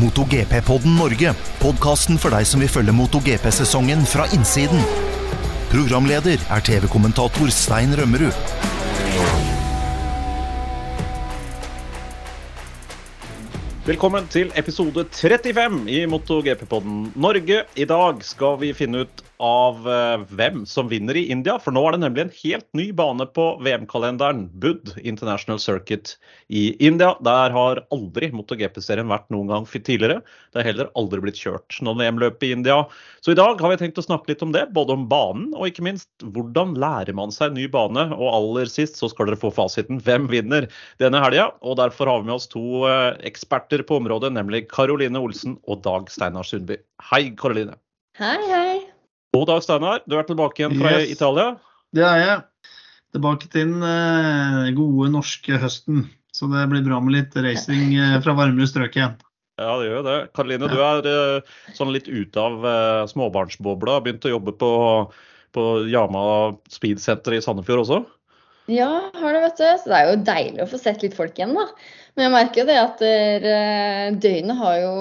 MotoGP-podden Norge. Podkasten for deg som vil følge MotoGP-sesongen fra innsiden. Programleder er TV-kommentator Stein Rømmerud. Velkommen til episode 35 i MotoGP-podden Norge. I dag skal vi finne ut av eh, hvem som vinner i India, for nå er det nemlig en helt ny bane på VM-kalenderen. Bud International Circuit i India. Der har aldri MotoGP-serien vært noen gang tidligere. Det har heller aldri blitt kjørt noen VM-løp i India. Så i dag har vi tenkt å snakke litt om det, både om banen og ikke minst hvordan lærer man seg ny bane. Og aller sist så skal dere få fasiten. Hvem vinner denne helga? Og derfor har vi med oss to eh, eksperter på området, nemlig Karoline Olsen og Dag Steinar Sundby. Hei, Karoline. Hei, hei. God dag, Steinar. Du er tilbake igjen fra Yes. Italia. Det er jeg. Tilbake til den eh, gode norske høsten. Så det blir bra med litt racing eh, fra varmere strøk igjen. Ja, det gjør jo det. Karoline, du er eh, sånn litt ute av eh, småbarnsbobla. Begynt å jobbe på, på Jama Speed Center i Sandefjord også. Ja, har det, vet du. Så det er jo deilig å få sett litt folk igjen, da. Men jeg merker jo det at der, døgnet har jo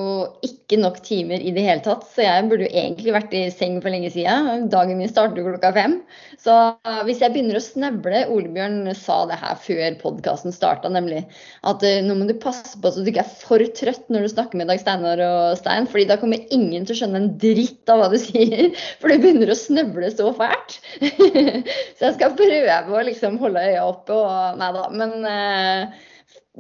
ikke nok timer i det hele tatt. Så jeg burde jo egentlig vært i seng for lenge siden. Dagen min starter jo klokka fem. Så hvis jeg begynner å snøvle Olebjørn sa det her før podkasten starta, nemlig at eh, nå må du passe på så du ikke er for trøtt når du snakker med Dag Steinar og Stein, fordi da kommer ingen til å skjønne en dritt av hva du sier. For du begynner å snøvle så fælt. så jeg skal prøve å liksom holde øya oppe og Nei da. Men eh,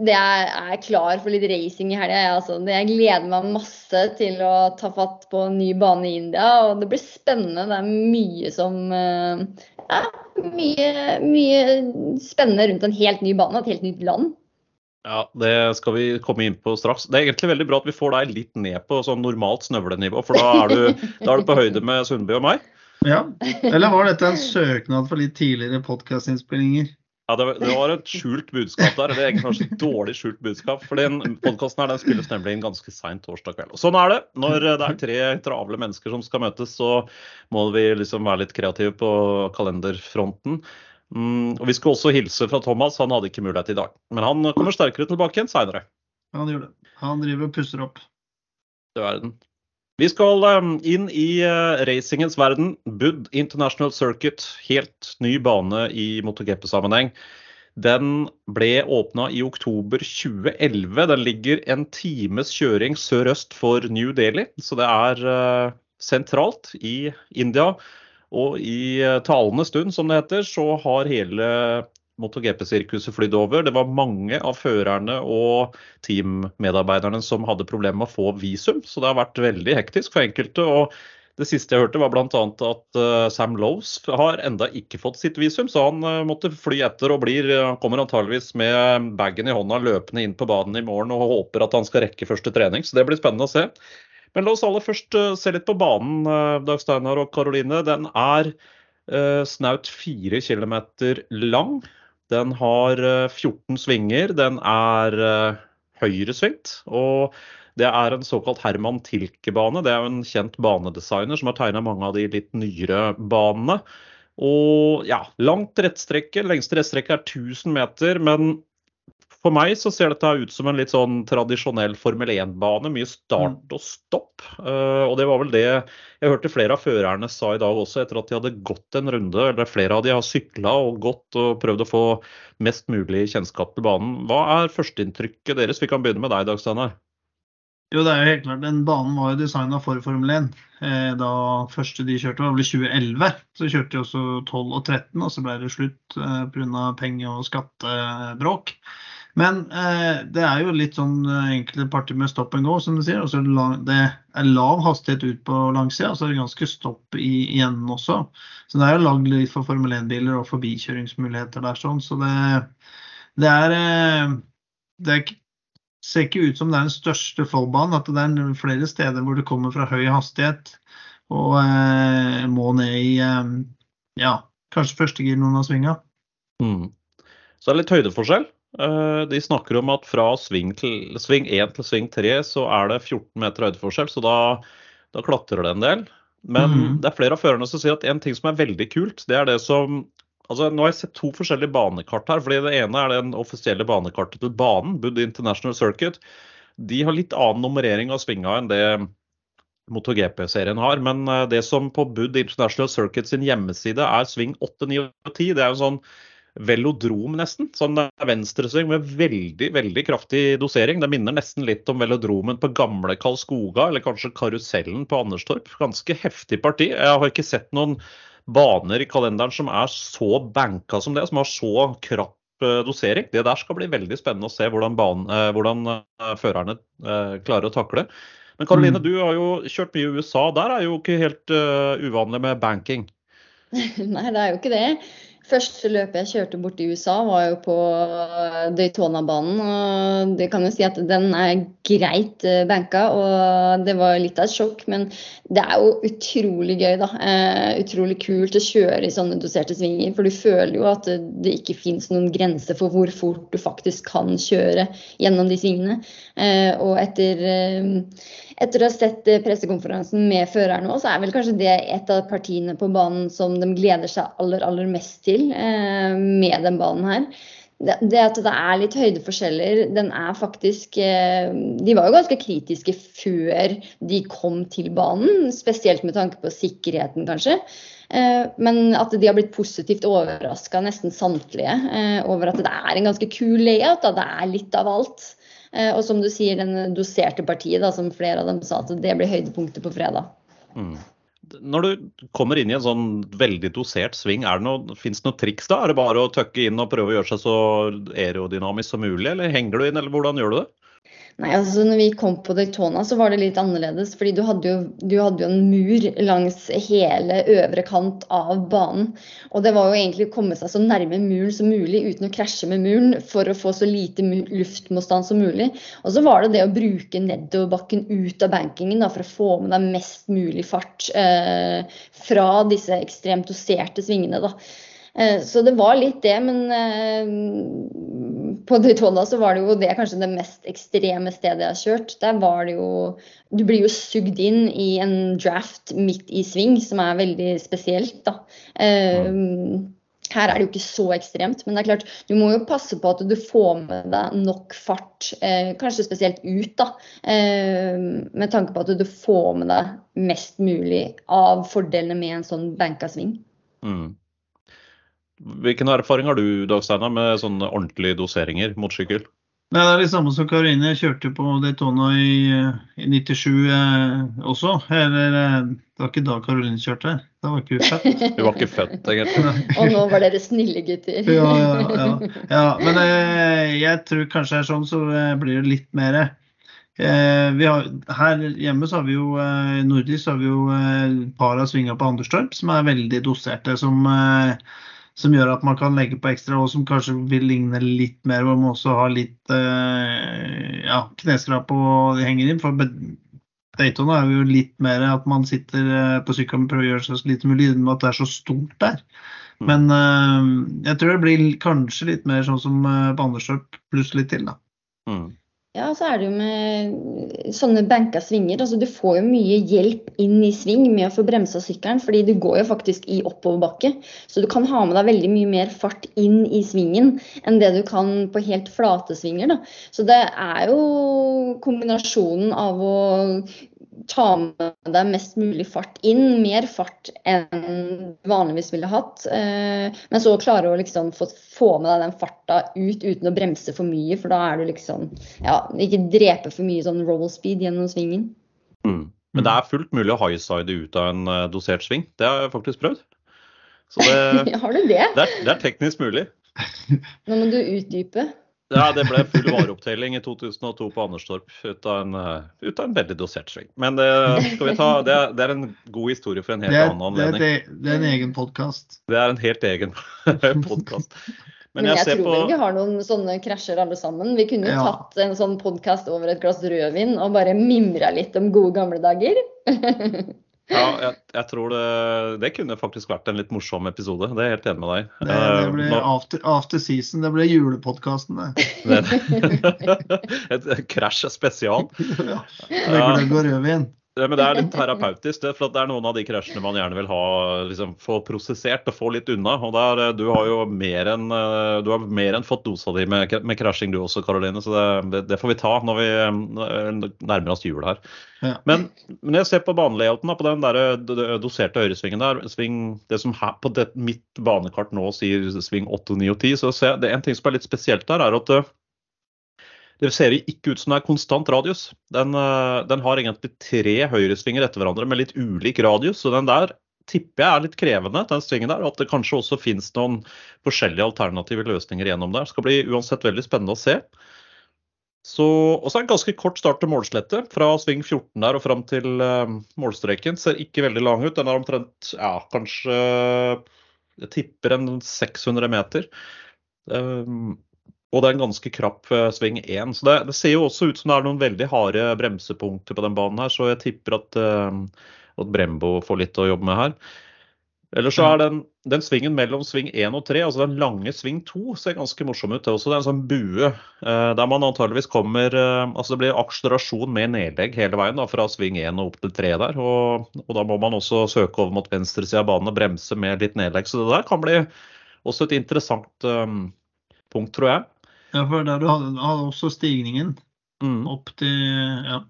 det er, er klar for litt racing i helga. jeg, Altså. Jeg gleder meg masse til å ta fatt på en ny bane i India. Og det blir spennende. Det er mye som eh, ja, mye, mye spennende rundt en helt ny bane, et helt nytt land. Ja, Det skal vi komme inn på straks. Det er egentlig veldig bra at vi får deg litt ned på sånn normalt snøvlenivå, for da er du, da er du på høyde med Sundby og meg. Ja. Eller var dette en søknad for litt tidligere podkastinnspillinger? Ja, det, var- det var et skjult budskap der. eller egentlig kanskje et dårlig skjult budskap. For den podkasten her den spilles nemlig inn ganske seint torsdag kveld. Og sånn er det. Når det er tre travle mennesker som skal møtes, så må vi liksom være litt kreative på kalenderfronten. Mm, og Vi skulle også hilse fra Thomas, han hadde ikke mulighet i dag. Men han kommer sterkere tilbake igjen seinere. Han gjør det. Han driver og pusser opp. Du verden. Vi skal eh, inn i eh, racingens verden. Bud International Circuit, helt ny bane i MotoGP-sammenheng. Den ble åpna i oktober 2011. Den ligger en times kjøring sørøst for New Delhi, så det er eh, sentralt i India. Og i talende stund, som det heter, så har hele MotoGP-sirkuset flydd over. Det var mange av førerne og teammedarbeiderne som hadde problemer med å få visum, så det har vært veldig hektisk for enkelte. og det siste jeg hørte var bl.a. at eh, Sam Lowes har enda ikke fått sitt visum, så han eh, måtte fly etter og blir, han kommer antageligvis med bagen i hånda løpende inn på banen i morgen og håper at han skal rekke første trening. Så det blir spennende å se. Men la oss aller først eh, se litt på banen, eh, Dag Steinar og Karoline. Den er eh, snaut fire kilometer lang. Den har eh, 14 svinger. Den er eh, høyresvingt. Og det er en såkalt Herman Tilke-bane. Det er jo en kjent banedesigner som har tegna mange av de litt nyere banene. Og ja, langt rettstrekke. Lengste rettstrekke er 1000 meter. Men for meg så ser dette ut som en litt sånn tradisjonell Formel 1-bane. Mye start og stopp. Eh, og det var vel det jeg hørte flere av førerne sa i dag også, etter at de hadde gått en runde. Eller flere av de har sykla og gått og prøvd å få mest mulig kjennskap til banen. Hva er førsteinntrykket deres? Vi kan begynne med deg, Dag Steinar. Jo, det er jo helt klart. Den banen var jo designa for Formel 1. Eh, da første de kjørte, var vel i 2011. Så kjørte de også 12 og 13, og så ble det slutt eh, pga. penge- og skattebråk. Men eh, det er jo litt sånn eh, enkelte partier med stop and go, som du sier. Og er det er lav hastighet ut på langsida, og så er det ganske stopp i, i enden også. Så det er jo lagd litt for Formel 1-biler og forbikjøringsmuligheter der, sånn. Så det, det er eh, det er, ser ikke ut som det er den største fallbanen. At det er flere steder hvor det kommer fra høy hastighet og eh, må ned i eh, ja, kanskje første gir noen av svinga. Mm. Så er litt høydeforskjell. Eh, De snakker om at fra sving, til, sving 1 til sving 3 så er det 14 meter høydeforskjell, så da, da klatrer det en del. Men mm. det er flere av førerne som sier at en ting som er veldig kult, det er det som Altså, nå har jeg sett to forskjellige banekart her. fordi Det ene er den offisielle banekartet til banen, Bud International Circuit. De har litt annen nummerering av svinga enn det MotoGP-serien har. Men eh, det som på Bud International Circuit sin hjemmeside er sving 8, 9 og 10, det er jo sånn velodrom, nesten. Sånn venstresving med veldig veldig kraftig dosering. Det minner nesten litt om velodromen på gamle Karlskoga, eller kanskje karusellen på Anderstorp. Ganske heftig parti. Jeg har ikke sett noen baner i kalenderen som er så banka som det, som har så krapp eh, dosering. Det der skal bli veldig spennende å se hvordan, banen, eh, hvordan førerne klarer å takle. Men Karoline, mm. du har jo kjørt mye i USA. Der er jo ikke helt uh, uvanlig med banking? Nei, det er jo ikke det. Første løpet jeg kjørte bort i USA, var jo på Daytona-banen. og Det kan jo si at den er greit eh, banka, og det var litt av et sjokk. Men det er jo utrolig gøy, da. Eh, utrolig kult å kjøre i sånne doserte svinger. For du føler jo at det ikke fins noen grense for hvor fort du faktisk kan kjøre gjennom de svingene. Eh, og etter eh, etter å ha sett eh, pressekonferansen med føreren nå, så er vel kanskje det et av partiene på banen som de gleder seg aller, aller mest til eh, med den banen her. Det, at det er litt høydeforskjeller, den er faktisk eh, De var jo ganske kritiske før de kom til banen, spesielt med tanke på sikkerheten, kanskje. Eh, men at de har blitt positivt overraska, nesten samtlige, over at det er en ganske kul layout. Da. Det er litt av alt. Eh, og som du sier, den doserte partiet, da, som flere av dem sa, at det blir høydepunktet på fredag. Mm. Når du kommer inn i en sånn veldig dosert sving, fins det noe triks da? Er det bare å tøkke inn og prøve å gjøre seg så aerodynamisk som mulig, eller henger du inn, eller hvordan gjør du det? Nei, altså når vi kom på Daytona, så var det litt annerledes. fordi du hadde, jo, du hadde, jo, en mur langs hele øvre kant av banen. Og det var jo egentlig å komme seg så nærme muren som mulig uten å krasje med muren for å få så lite luftmotstand som mulig. Og så var det det å bruke nedoverbakken ut av bankingen da, for å få med deg mest mulig fart eh, fra disse ekstremt doserte svingene. da. Eh, så det var litt det, men eh, på Daytona så var det jo det kanskje det mest ekstreme stedet jeg har kjørt. Der var det jo Du blir jo sugd inn i en draft midt i sving, som er veldig spesielt, da. Mm. her er det jo ikke så ekstremt, men det er klart, du må jo passe på at du får med deg nok fart, eh, kanskje spesielt ut, da. Eh, med tanke på at du får med deg mest mulig av fordelene med en sånn banka sving. Mm. Hvilken erfaring har du Dag Steinar, med sånne ordentlige doseringer motorsykkel? Nei, Det er det samme som Karoline. Jeg kjørte på Daytona i, i 97 eh, også. Eller, eh, det var ikke da Karoline kjørte. Da var ikke hun født. Hun var ikke født, egentlig. Og nå var dere snille gutter. ja, ja, ja, ja. Men eh, jeg tror kanskje det er sånn, så blir det litt mer. Eh, har, her hjemme så har vi jo eh, nordisk har vi jo eh, par av svinga på Anderstorp som er veldig doserte. som som gjør at man kan legge på ekstra, og som kanskje vil ligne litt mer, hvor man også har litt eh, ja, kneskrap og henger inn. For Daytona er jo litt mer at man sitter eh, på sykkelen og prøver å gjøre seg så lite mulig, med at det er så stort der. Mm. Men uh, jeg tror det blir kanskje litt mer sånn som uh, på Anderstorp, pluss litt til, da. Mm. Ja, så er det jo med sånne banka svinger. altså Du får jo mye hjelp inn i sving med å få bremsa sykkelen, fordi du går jo faktisk i oppoverbakke. Så du kan ha med deg veldig mye mer fart inn i svingen enn det du kan på helt flate svinger. da. Så det er jo kombinasjonen av å ta med deg mest mulig fart inn, mer fart enn vanligvis ville hatt. Eh, men så klare å liksom få, få, med deg den farta ut uten å bremse for mye, for da er du liksom Ja, ikke drepe for mye sånn roll speed gjennom svingen. Mm. Men det er fullt mulig å highside ut av en uh, dosert sving. Det har jeg faktisk prøvd. Så det, har du det? Det er, det er teknisk mulig. Nå må du utdype. Ja, det ble full vareopptelling i 2002 på Anderstorp ut av en, eh, ut av en veldig dosert sving. Men det, ta, det, er, det, er, en god historie for en helt annen anledning. Det, det, er en egen podkast. Det er en helt egen podkast. Men, Men jeg, jeg tror på... vi har noen sånne krasjer alle sammen. Vi kunne jo ja. tatt en sånn podkast over et glass rødvin og bare mimra litt om gode gamle dager. Ja, jeg, jeg tror det, det, kunne faktisk vært en litt morsom episode. Det er jeg helt enig med deg. Det, det ble blir after, after, season, det ble julepodkasten, det. Et krasj spesial. ja. Gløgg og rødvin. Men det er litt terapeutisk. Det, for det er noen av de krasjene man gjerne vil ha, liksom, få prosessert og få litt unna. og der, Du har jo mer enn, du har mer enn fått dosa di med, med krasjing du også, Karoline. Så det, det, får vi ta når vi nærmer oss jul her. Ja. Men når jeg ser på banelayouten, på den der doserte høyresvingen der, sving, det som her, på det, mitt banekart nå sier sving 8, 9 og 10, så ser jeg, det er en ting som er litt spesielt der, er at det ser ikke ut som det er konstant radius. Den, eh, den har egentlig tre høyresvinger etter hverandre med litt ulik radius. Så den der tipper jeg er litt krevende, den svingen der. Og at det kanskje også finnes noen forskjellige alternative løsninger gjennom der. Det skal bli uansett veldig spennende å se. Så, og så er det en ganske kort start til målslette. Fra sving 14 der og fram til uh, målstreken. Ser ikke veldig lang ut. Den er omtrent ja, kanskje Jeg tipper en 600 meter. Um, og det er en ganske krapp uh, sving én. Så det, det, ser jo også ut som det er noen veldig harde bremsepunkter på den banen her, så jeg tipper at, uh, at Brembo får litt å jobbe med her. Eller så er den, den svingen mellom sving 1 og 3, altså den lange sving 2, ser ganske morsom ut. Det er også en sånn bue uh, der man antageligvis kommer Altså det blir akselerasjon med nedlegg hele veien da, fra sving 1 og opp til 3 der. Og, og da må man også søke over mot venstresida av banen og bremse med litt nedlegg. Så det der kan bli også et interessant um, punkt, tror jeg. Ja, for der du hadde, hadde også stigningen mm. opp til Ja.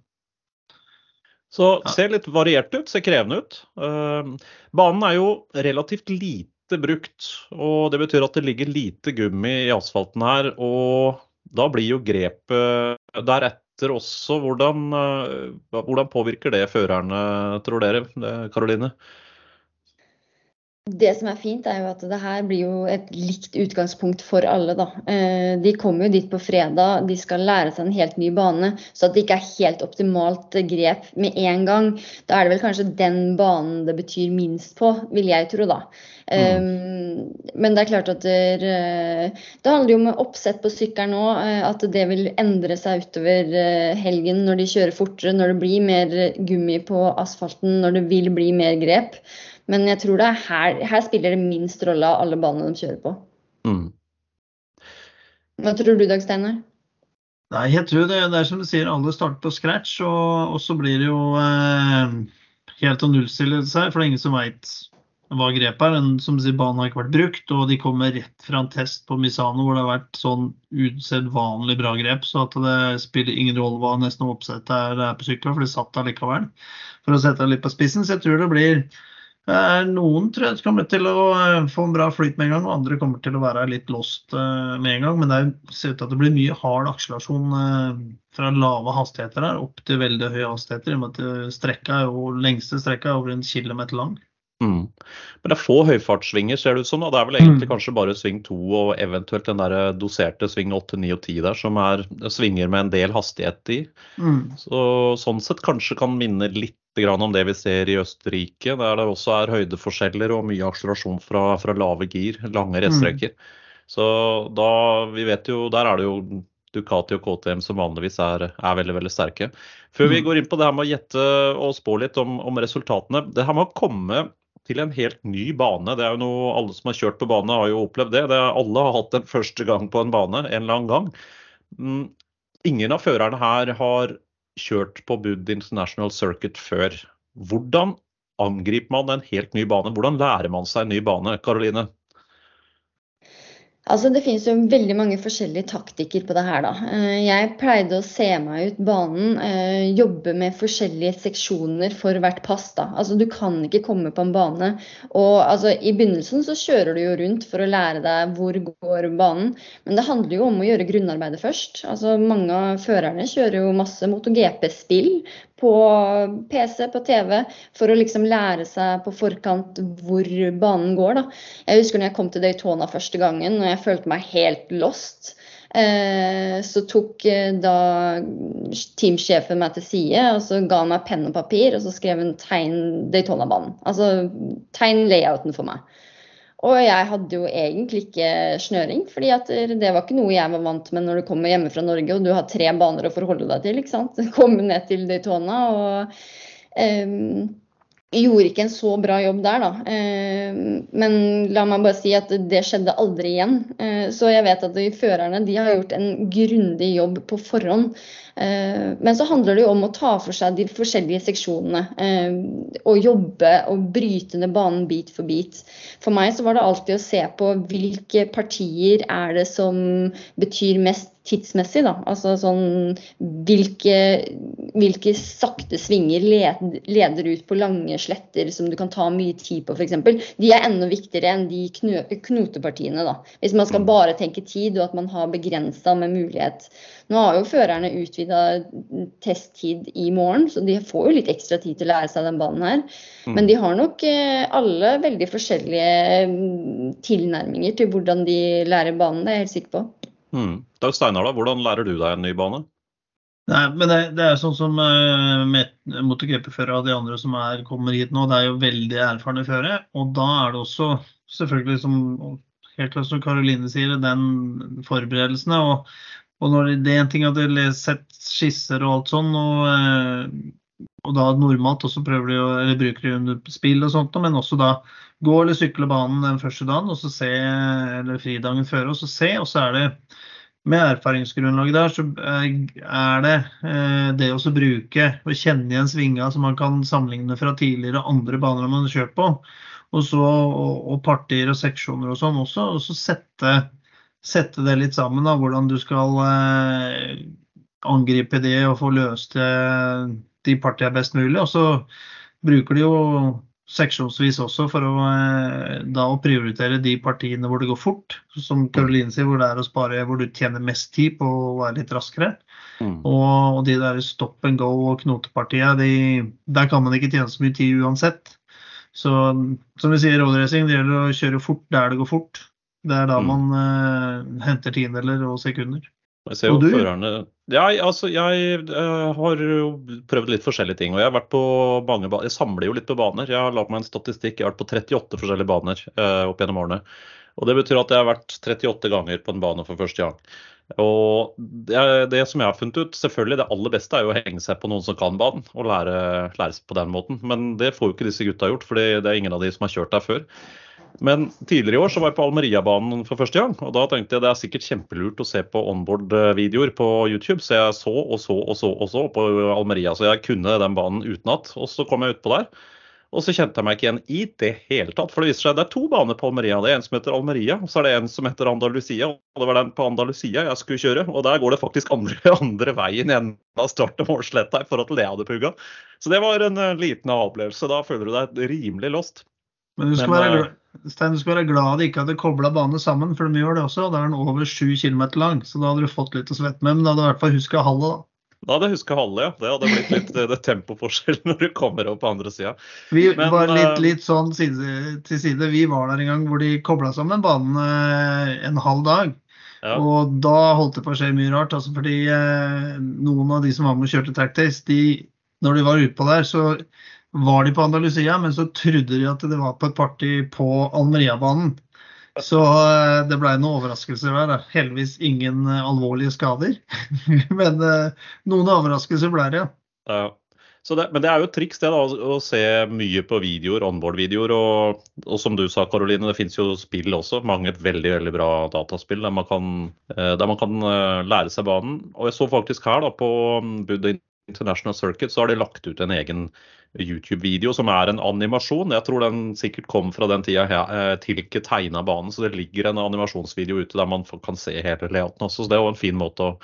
Så ser litt variert ut, ser krevende ut. Uh, banen er jo relativt lite brukt, og det betyr at det ligger lite gummi i asfalten her. Og da blir jo grepet deretter også. Hvordan, uh, hvordan påvirker det førerne, tror dere, Karoline? Det som er fint, er jo at det her blir jo et likt utgangspunkt for alle. da. Eh, de kommer jo dit på fredag, de skal lære seg en helt ny bane. Så at det ikke er helt optimalt grep med en gang. Da er det vel kanskje den banen det betyr minst på, vil jeg tro, da. Mm. Um, men det er klart at det, det handler jo om oppsett på sykkelen. Eh, at det vil endre seg utover helgen når de kjører fortere, når det blir mer gummi på asfalten, når det vil bli mer grep. Men jeg tror det er her, her spiller det minst rolle av alle banene de kjører på. Mm. Hva tror du, Dag Steinar? Nei, jeg tror det, det, er som du sier, alle starter på scratch. Og, og så blir det jo eh, helt å nullstille seg, for det er ingen som veit hva grepet er. Den, som du sier, Banen har ikke vært brukt, og de kommer rett fra en test på Misano hvor det har vært sånn usedvanlig bra grep. Så at det spiller ingen rolle hva nesten oppsettet er, er på sykler, for det satt der likevel. For å sette det litt på spissen. Så jeg tror det blir noen tror jeg kommer til å eh, få en bra flyt med en gang, og andre kommer til å være litt lost eh, med en gang. Men det ser ut til at det blir mye hard akselerasjon eh, fra lave hastigheter her opp til veldig høye hastigheter. I og med at strekka er jo, lengste strekka er over en kilometer lang. Mm. Men det er få høyfartssvinger, ser det ut som. Da. Det er vel egentlig mm. kanskje bare sving 2 og eventuelt den der doserte sving 8, 9 og 10 der, som er svinger med en del hastighet i. Mm. Så, sånn sett kanskje kan minne litt om det vi ser i Østerrike, der det også er høydeforskjeller og mye akselerasjon fra, fra lave gir, lange rettstreker. Mm. Så da, vi vet jo, der er det jo Ducati og KTM som vanligvis er, er veldig veldig sterke. Før vi mm. går inn på det her med å gjette og spå litt om, om resultatene. Det her med å komme til en helt ny bane. Det er jo noe Alle som har kjørt på bane, har jo opplevd det. det er, alle har hatt en første gang på en bane en eller annen gang. Mm, ingen av førerne her har kjørt på Bud International Circuit før. Hvordan angriper man en helt ny bane? Hvordan lærer man seg en ny bane, Karoline? Altså, det finnes jo veldig mange forskjellige taktikker på det her. da. Eh, jeg pleide å se meg ut banen, eh, jobbe med forskjellige seksjoner for hvert pass. da. Altså, Du kan ikke komme på en bane og altså, I begynnelsen så kjører du jo rundt for å lære deg hvor går banen, men det handler jo om å gjøre grunnarbeidet først. Altså, Mange av førerne kjører jo masse MotoGP-spill på PC, på TV, for å liksom lære seg på forkant hvor banen går. Da. Jeg husker når jeg kom til Daytona første gangen og jeg følte meg helt lost. Eh, så tok eh, da teamsjefen meg til side og så ga han meg penn og papir og så skrev hun 'tegn Daytona-banen'. Altså tegn layouten for meg. Og jeg hadde jo egentlig ikke snøring, fordi det var ikke noe jeg var vant med når du kommer hjemme fra Norge og du har tre baner å forholde deg til. ikke sant? Komme ned til Daytona og um, gjorde ikke en så bra jobb der, da. Um, men la meg bare si at det skjedde aldri igjen. Uh, så jeg vet at de førerne de har gjort en grundig jobb på forhånd men så handler det jo om å ta for seg de forskjellige seksjonene eh, og jobbe og bryte ned banen bit for bit. For meg så var det alltid å se på hvilke partier er det som betyr mest tidsmessig. Da. Altså sånn hvilke, hvilke sakte svinger leder, leder, ut på lange sletter som du kan ta mye tid på, f.eks. De er enda viktigere enn de knotepartiene. Da. Hvis man skal bare tenke tid og at man har begrensa med mulighet. Nå har jo førerne utvida testtid i morgen, så de får jo litt ekstra tid til å lære seg den banen her. Mm. Men de har nok eh, alle veldig forskjellige mm, tilnærminger til hvordan de lærer banen, det er jeg helt sikker på. Mm. Dag Steinar, da, hvordan lærer du deg en ny bane? Nei, men det, det er sånn som uh, MotoGP-førere og de andre som er, kommer hit nå, det er jo veldig erfarne førere. Og da er det også selvfølgelig, som, helt klart som Karoline sier, den forberedelsene. Og, og når det, er en ting at de har sett skisser og alt sånn, og, uh, og da normalt også prøver de å, eller bruker de under spill og sånt, men også da gå eller sykle banen den første dagen, og så se, eller fridagen før, og så se. Og så er det med erfaringsgrunnlaget der, så er det eh, det å bruke og kjenne igjen svinga som man kan sammenligne fra tidligere andre baner man har kjørt på. Og, så, og, og partier og seksjoner og sånn også. Og så sette, sette, det litt sammen, da, hvordan du skal eh, angripe det og få løst det, de partiene best mulig. Og så bruker de jo seksjonsvis også for å, eh, da, å prioritere de partiene hvor det går fort. Som Karoline sier, hvor det er å spare, hvor du tjener mest tid på å være litt raskere. Mm. Og, og, de der stop and go og knotepartiene, de, der kan man ikke tjene så mye tid uansett. Så som vi sier i roadracing, det gjelder å kjøre fort der det går fort. Det er da mm. man uh, henter tiendeler og sekunder. Jeg ser jo førerne ja, altså, Jeg uh, har prøvd litt forskjellige ting. og Jeg har vært på mange baner. Jeg samler jo litt på baner. Jeg har lagd meg en statistikk. Jeg har vært på 38 forskjellige baner uh, opp gjennom årene. Og Det betyr at jeg har vært 38 ganger på en bane for første gang. Og det, det, som jeg har funnet ut, selvfølgelig det aller beste er jo å henge seg på noen som kan banen, og lære, lære seg på den måten. Men det får jo ikke disse gutta gjort, for det er ingen av de som har kjørt der før. Men tidligere i år så var jeg på Almeria-banen for første gang. Og da tenkte jeg det er sikkert kjempelurt å se på onboard-videoer på YouTube. Så jeg så og så og så og så på Almeria. Så jeg kunne den banen utenat. Og så kom jeg utpå der. Og så kjente jeg meg ikke igjen i det hele tatt. For det viser seg det er to baner på Almeria. Det er en som heter Almeria, og så er det en som heter Andalusia. Og det var den på Andalusia jeg skulle kjøre. Og der går det faktisk andre, andre veien igjen av start og målsletta i forhold til det jeg hadde pugga. Så det var en liten opplevelse. Da føler du deg rimelig lost. Men du skal, Men, være, eh, Stein, du skal være glad de ikke hadde kobla bane sammen, for de gjør det også. Da er den over 7 km lang, så da hadde du fått litt å svette med. Men da hadde du i hvert fall huska halve, da. Da hadde jeg huska halve, ja. Det hadde blitt litt det tempoforskjell når du kommer opp på andre sida. Vi Men, var litt, eh, litt sånn side til side. Vi var der en gang hvor de kobla sammen banen eh, en halv dag. Ja. Og da holdt det på å skje mye rart. Altså fordi eh, noen av de som var med og kjørte tracktace, de, når de var utpå der, så var de på Andalusia, men så trodde de at det var på et party på Almeria-banen. Så eh, det ble noen overraskelser der. Heldigvis ingen eh, alvorlige skader. men eh, noen overraskelser ble det, ja. Det, men det er jo et triks det da, å se mye på videoer, onboard-videoer. Og, og, som du sa, Karoline, det finnes jo spill også. Mange veldig veldig bra dataspill der man kan, der man kan lære seg banen. Og jeg så faktisk her da på mm, Buddha International Circuit så har de lagt ut en egen YouTube-video som er en animasjon. Jeg tror den sikkert kom fra den tida eh, Tilke tegna banen, så det ligger en animasjonsvideo ute der man kan se hele layouten også. Så det er jo en fin måte å,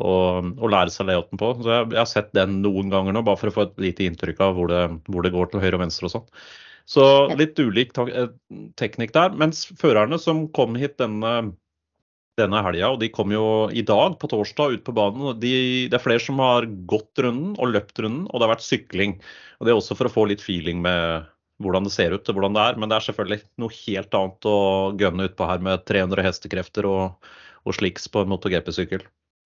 å, å lære seg layouten på. Så jeg, jeg, har sett den noen ganger nå, bare for å få et lite inntrykk av hvor det, hvor det går til høyre og venstre og sånn. Så litt ulik eh, teknikk der. Mens førerne som kom hit denne denne helga, og de kom jo i dag, på torsdag, ut på banen. De, det er flere som har gått runden og løpt runden, og det har vært sykling. Og Det er også for å få litt feeling med hvordan det ser ut og hvordan det er. Men det er selvfølgelig noe helt annet å gønne utpå her med 300 hestekrefter og, og sliks på en MotoGP-sykkel.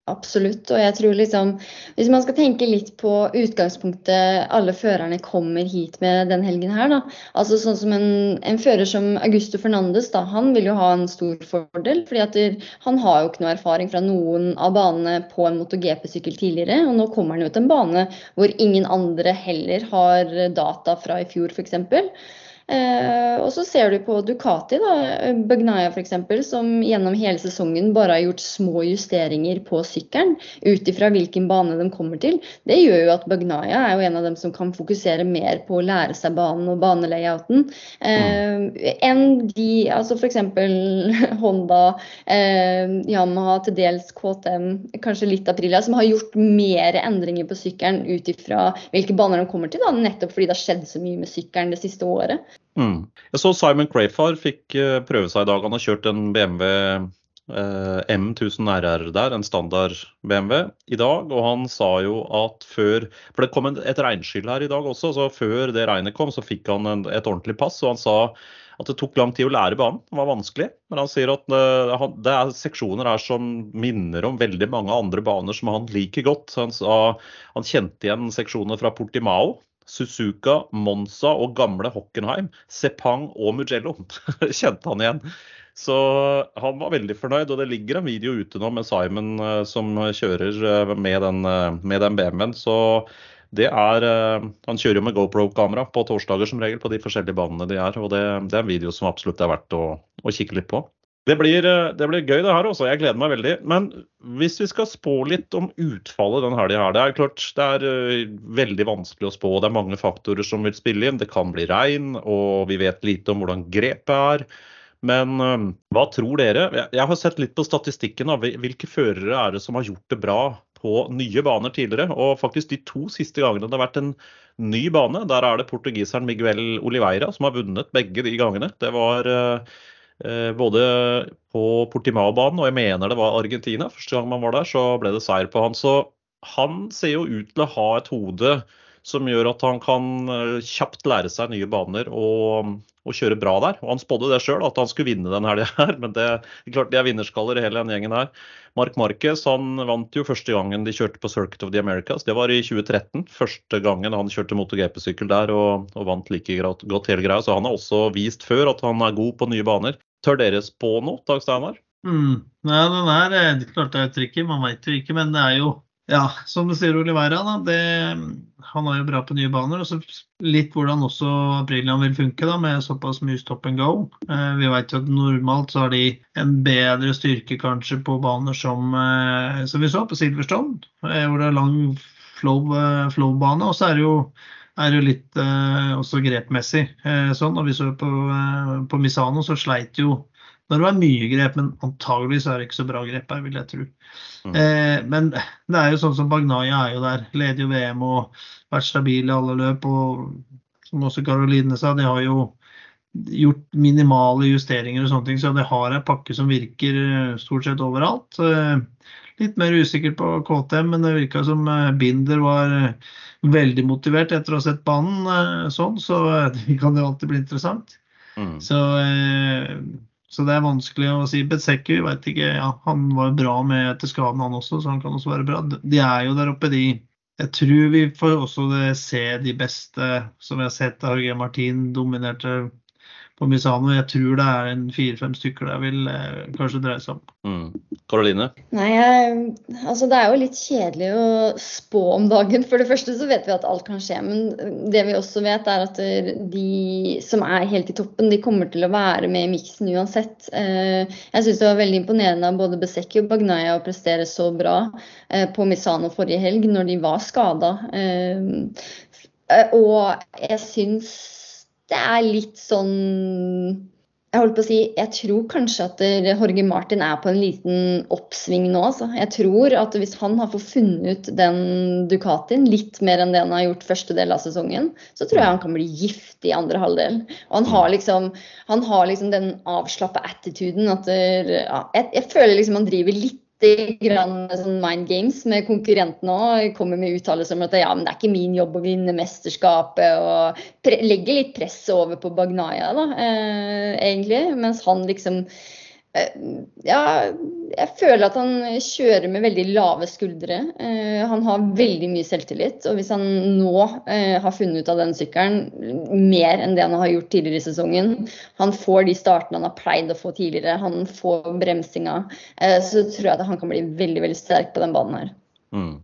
Absolutt. Og jeg tror liksom Hvis man skal tenke litt på utgangspunktet alle førerne kommer hit med den helgen her, da. Altså sånn som en, en fører som Augusto Fernandes, da. Han vil jo ha en stor fordel. fordi at han har jo ikke noe erfaring fra noen av banene på en MotoGP-sykkel tidligere. Og nå kommer han jo til en bane hvor ingen andre heller har data fra i fjor, f.eks. Eh, og så ser du på Ducati, da, Bagnaya f.eks., som gjennom hele sesongen bare har gjort små justeringer på sykkelen ut ifra hvilken bane de kommer til. Det gjør jo at Bagnaya er jo en av dem som kan fokusere mer på å lære seg banen og banelayouten eh, enn de, altså f.eks. Honda, eh, Yamaha, til dels KTM, kanskje litt Aprilia, som har gjort mer endringer på sykkelen ut ifra hvilke baner de kommer til, da, nettopp fordi det har skjedd så mye med sykkelen det siste året. Mm. Jeg så Simon Crayfar fikk eh, prøve seg i dag. Han har kjørt en BMW eh, M1000 RR der, en standard BMW, i dag. Og han sa jo at før For det kom et regnskyll her i dag også, så før det regnet kom, så fikk han en, et ordentlig pass. Og han sa at det tok lang tid å lære banen. Det var vanskelig. Men han sier at uh, det er seksjoner her som minner om veldig mange andre baner som han liker godt. Han, sa, han kjente igjen seksjoner fra Portimao. Suzuka, Monza og gamle Hockenheim. Sepang og Mugello kjente han igjen. Så han var veldig fornøyd, og det ligger en video ute nå med Simon uh, som kjører uh, med den, med den BMW-en. Så det er eh, Han kjører jo med GoPro-kamera på torsdager som regel på de forskjellige banene de er. og Det, det er en video som absolutt er verdt å, å kikke litt på. Det blir, eh, det blir, gøy, det her også. Jeg gleder meg veldig. Men hvis vi skal spå litt om utfallet den helga her Det er klart det er eh, veldig vanskelig å spå. Det er mange faktorer som vil spille inn. Det kan bli regn, og vi vet lite om hvordan grepet er. Men hva tror dere? Jeg har sett litt på statistikken. av Hvilke førere er det som har gjort det bra på nye baner tidligere. Og faktisk de to siste gangene det har vært en ny bane, der er det portugiseren Miguel Oliveira som har vunnet begge de gangene. Det var eh, både på Portimao-banen og jeg mener det var Argentina. Første gang man var der, så ble det seier på han. Så han ser jo ut til å ha et hode som gjør at han kan eh, kjapt lære seg nye baner og, og kjøre bra der. Og Han spådde det sjøl, at han skulle vinne den helga her, men det, det, klart de er vinnerskaller hele den gjengen her. Mark Marquez han vant jo første gangen de kjørte på Circuit of the Americas. Det var i 2013. Første gangen han kjørte MotoGP-sykkel der og, og, vant like godt hele greia. Så han har også vist før at han er god på nye baner. Tør dere spå noe, Dag Steinar? Mm. Ja, den er, det er klart det er tricky, man veit jo ikke. Men det er jo ja, som du sier, Olivera. da, det, han er jo bra på nye baner. og så Litt hvordan også Aprilian vil funke da, med såpass mye stop and go. Eh, vi vet jo at normalt så har de en bedre styrke kanskje på baner som, eh, som vi så på Silverstone, eh, hvor det er lang flow-bane. Flow og så er det jo, er jo litt eh, også grepmessig eh, sånn. og vi så på, eh, på Misano så sleit jo når det var mye grep, men antageligvis er det ikke så bra grep her, vil jeg tro. Mm. Eh, men det er jo sånn som Bagnaya er jo der. Leder jo VM og vært stabil i alle løp. Og som også Karoline sa, de har jo gjort minimale justeringer og sånne ting. Så det har en pakke som virker eh, stort sett overalt. Eh, litt mer usikker på KTM, men det virka som eh, Binder var veldig motivert etter å ha sett banen sånn, så det kan jo alltid bli interessant. Mm. Så så det er vanskelig å si. Betsekku vet ikke, ja, han var bra med etter skaden han også, så han kan også være bra. De er jo der oppe, de. Jeg tror vi får også se de beste som vi har sett. Jorge Martin dominerte på Misano. Jeg tror det er en fire-fem stykker det vil eh, kanskje dreie seg om. Karoline? Mm. Nei, jeg, altså Det er jo litt kjedelig å spå om dagen. For det første så vet vi at alt kan skje. Men det vi også vet, er at de som er helt i toppen, de kommer til å være med i miksen uansett. Eh, jeg syns det var veldig imponerende av både Besekki og Bagnaya å prestere så bra eh, på Misano forrige helg, når de var skada. Eh, og jeg syns det er litt sånn jeg holdt på å si, jeg tror kanskje at Jorge Martin er på en liten oppsving nå. Altså. Jeg tror at hvis han har fått funnet ut den Ducatien litt mer enn det han har gjort første del av sesongen, så tror jeg han kan bli giftig i andre halvdel. Og han har liksom, han har liksom den avslappa attituden at ja, jeg, jeg, føler liksom han driver litt grann sånn mind games med konkurrentene òg. Kommer med uttalelser om at ja, men det er ikke min jobb å vinne mesterskapet. Og legger litt press over på Bagnaya, da, eh, egentlig. Mens han liksom ja, jeg føler at han kjører med veldig lave skuldre. Eh, han har veldig mye selvtillit. Og hvis han nå eh, har funnet ut av den sykkelen mer enn det han har gjort tidligere i sesongen, han får de startene han har pleid å få tidligere, han får bremsinga, så tror jeg at han kan bli veldig veldig sterk på den banen her. Mm.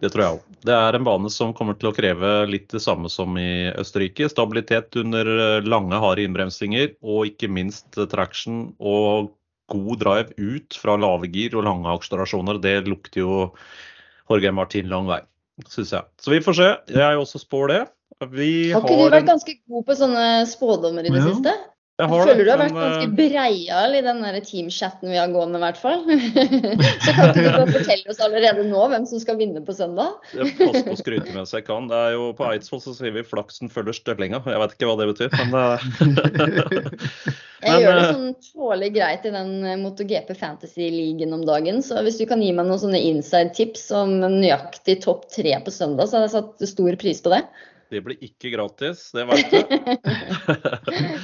Det tror jeg òg. Det er en bane som kommer til å kreve litt det samme som i Østerrike. Stabilitet under eh, lange, harde innbremsinger, og ikke minst traction og god drive ut fra lave gir og lange akselerasjoner. Det lukter jo Jorge Martin lang vei, syns jeg. Så vi får se. Jeg også spår det. Vi har ikke du vært ganske god på sånne spådommer i det Ja. siste? Jeg Jeg føler det, du har vært men, ganske eh, breial i den teamchatten vi har gående, i hvert fall. Så kan ikke du fortelle oss allerede nå hvem som skal vinne på søndag? Jeg passer på å skryte mens jeg kan. Det er jo På Eidsvoll så sier vi 'flaksen følger støllinga'. Jeg vet ikke hva det betyr, men eh, Jeg Men, gjør det eh, sånn tålelig greit i den MotoGP Fantasy-ligaen om dagen. Så hvis du kan gi meg noen sånne inside-tips om nøyaktig topp tre på søndag, så hadde jeg satt stor pris på det. det blir ikke gratis. Det vet du.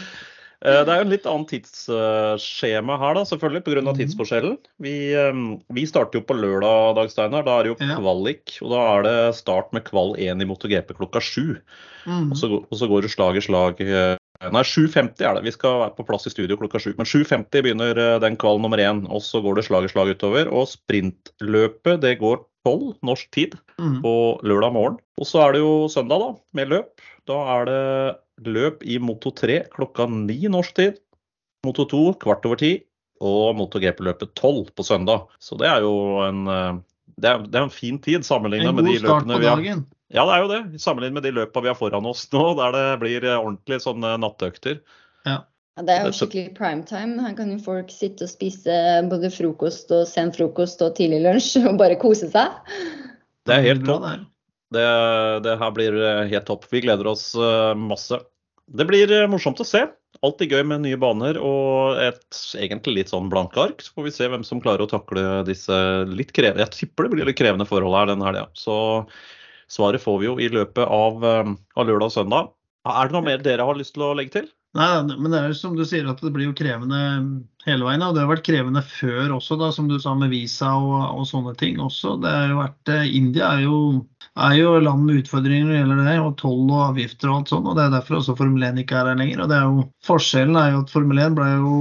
Eh, Det er jo en litt annen tidsskjema her, da, selvfølgelig, pga. Mhm. tidsforskjellen. Vi, eh, vi starter jo på lørdag, Dag Steinar. Da er det jo kvalik. Og da er det start med kval 1 i MotoGP klokka 7. Mm. Og så, og så går det slag i slag. eh, Nei, 7.50 er det. Vi skal være på plass i studio klokka 7. Men 7.50 begynner eh, den kval nummer én. Og så går det slag i slag utover. Og sprintløpet det går 12 norsk tid Mm. på lørdag morgen. Og så er det jo søndag, da, med løp. Da er det løp i Moto 3 klokka ni norsk tid. Moto 2 kvart over ti. Og MotoGP-løpet 12 på søndag. Så det er jo en eh, det er, det er en fin tid sammenlignet med de start løpene på vi har dagen. ja, det er jo det. Sammenlignet med de løpene vi har foran oss nå, der det blir ordentlig sånne nattøkter. Ja, det er jo Det er så- skikkelig primetime. Her kan jo folk sitte og spise både frokost og sen frokost og tidlig lunsj og bare kose seg. Det er helt bra topp. Det, det her blir eh, helt topp. Vi gleder oss eh, masse. Det blir eh, morsomt å se. Alltid gøy med nye baner og et egentlig litt sånn blanke ark. Så får vi se hvem som klarer å takle disse litt krevende Jeg tipper det blir litt krevende forhold her den helga. Så svaret får vi jo i løpet av, av lørdag og søndag. Er det noe mer dere har lyst til å legge til? Nei, men det er jo som du sier at det blir jo krevende hele veien. Og det har vært krevende før også, da, som du sa med visa og, og sånne ting også. Det har jo vært, eh, India er jo, er jo land med utfordringer når det gjelder det, og toll og avgifter og alt sånt. og Det er derfor også Formel 1 ikke er her lenger. og det er jo, Forskjellen er jo at Formel 1 ble jo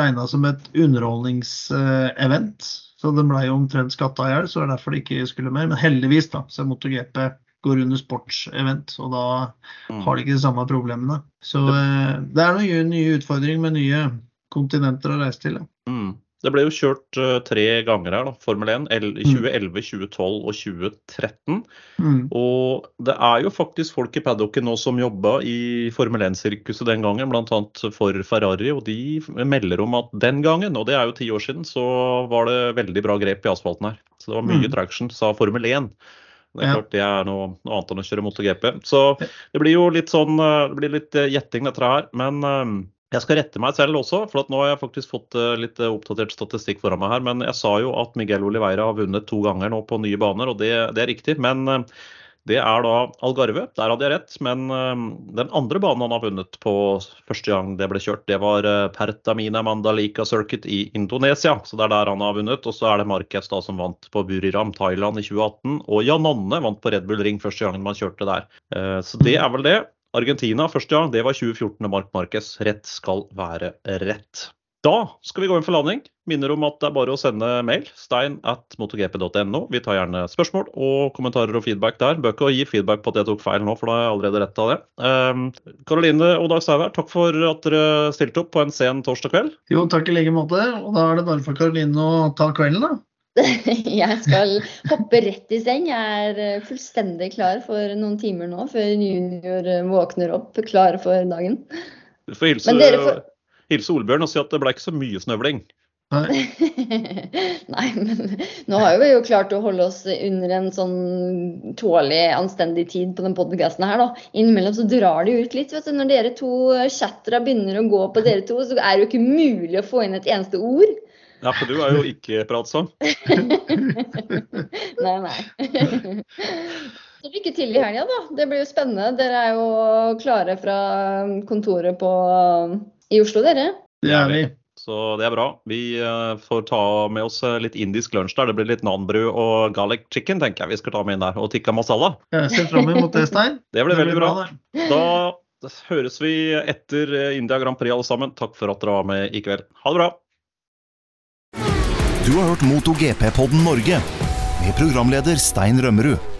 regna som et underholdningsevent. Så den jo omtrent skatta i hjel, så det er derfor det ikke skulle mer. Men heldigvis da, så MotoGP går under sportsevent, og da Mm. har de ikke de samme problemene. Så eh, det er noen nye utfordringer med nye kontinenter å reise til. Ja. Mm. Det ble jo kjørt eh, tre ganger her, da, Formel 1. 2011, 2012 og 2013. Mm. Og det er jo faktisk folk i paddocken nå som jobba i Formel 1-sirkuset den gangen, bl.a. for Ferrari. Og de melder om at den gangen, og det er jo ti år siden, så var det veldig bra grep i asfalten her. Så det var mye Mm. traction, sa Formel 1. Det er klart det er noe, noe annet enn å kjøre MotoGP. Så det blir jo litt sånn eh, Det blir litt eh, gjetting, dette her. Men eh, jeg skal rette meg selv også, for at nå har jeg faktisk fått litt oppdatert statistikk foran meg her. Men jeg sa jo at Miguel Oliveira har vunnet to ganger nå på nye baner, og det, det er riktig. Men det er da Algarve, der hadde jeg rett. Men eh, den andre banen han har vunnet på første gang det ble kjørt, det var eh, Pertamina Mandalika Circuit i Indonesia. Så det er der han har vunnet. Og så er det Marquez da som vant på Buriram, Thailand i 2018. Og Jananne vant på Red Bull Ring første gangen man kjørte der. Eh, Så det er vel det. Argentina første gang, det var 2014 Mark Marquez. Rett skal være rett. Da skal vi gå inn for landing. Minner om at det er bare å sende mail. Stein at motogp.no. Vi tar gjerne spørsmål og kommentarer og feedback der. Bør ikke gi feedback på at jeg tok feil nå, for da har jeg allerede retta det. Um, Karoline og Dag Sauer, takk for at dere stilte opp på en sen torsdag kveld. Jo, takk i like måte. Og da er det bare for Karoline å ta kvelden, da. Jeg skal hoppe rett i seng. Jeg er eh, fullstendig klar for noen timer nå, før junior eh, våkner opp klar for dagen. Du får hilse, Men dere får- hilse Olbjørn og si at det ble ikke så mye snøvling. Nei. Nei, men nå har vi jo klart å holde oss under en sånn tålelig, anstendig tid på den podkasten her, da. Innimellom så drar det jo ut litt, vet du. Når dere to chattera begynner å gå på dere to, så er det jo ikke mulig å få inn et eneste ord. Ja, for du er jo ikke pratsom. Nei, nei. Så lykke til i helga, da. Det blir jo spennende. Dere er jo klare fra kontoret på, i Oslo, dere. Det er vi. Så det er bra. Vi eh, får ta med oss eh, litt indisk lunsj der. Det blir litt nanbru og garlic chicken, tenker jeg vi skal ta med inn der. Og tikka masala. Jeg ser fram mot det, Stein. Det blir veldig bra. Da høres vi etter eh, India Grand Prix alle sammen. Takk for at dere var med i kveld. Ha det bra. Du har hørt MotoGP-podden Norge. med programleder Stein Rømmerud.